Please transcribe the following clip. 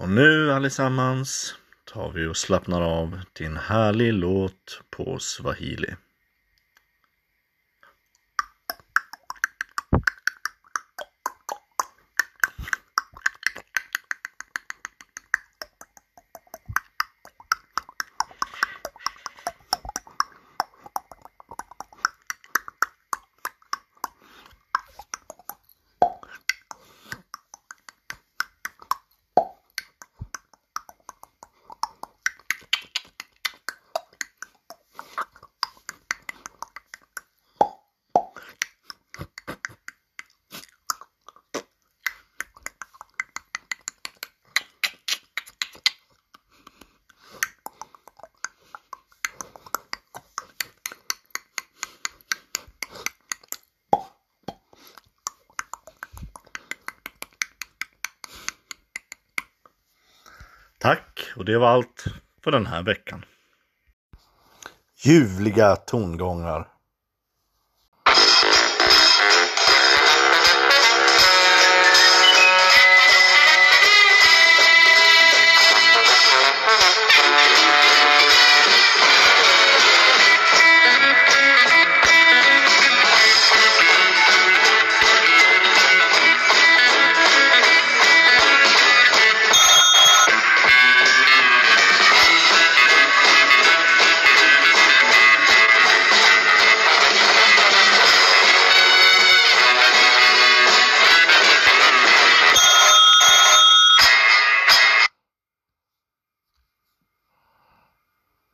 Och nu allesammans tar vi och slappnar av till en härlig låt på swahili. Och det var allt för den här veckan. Ljuvliga tongångar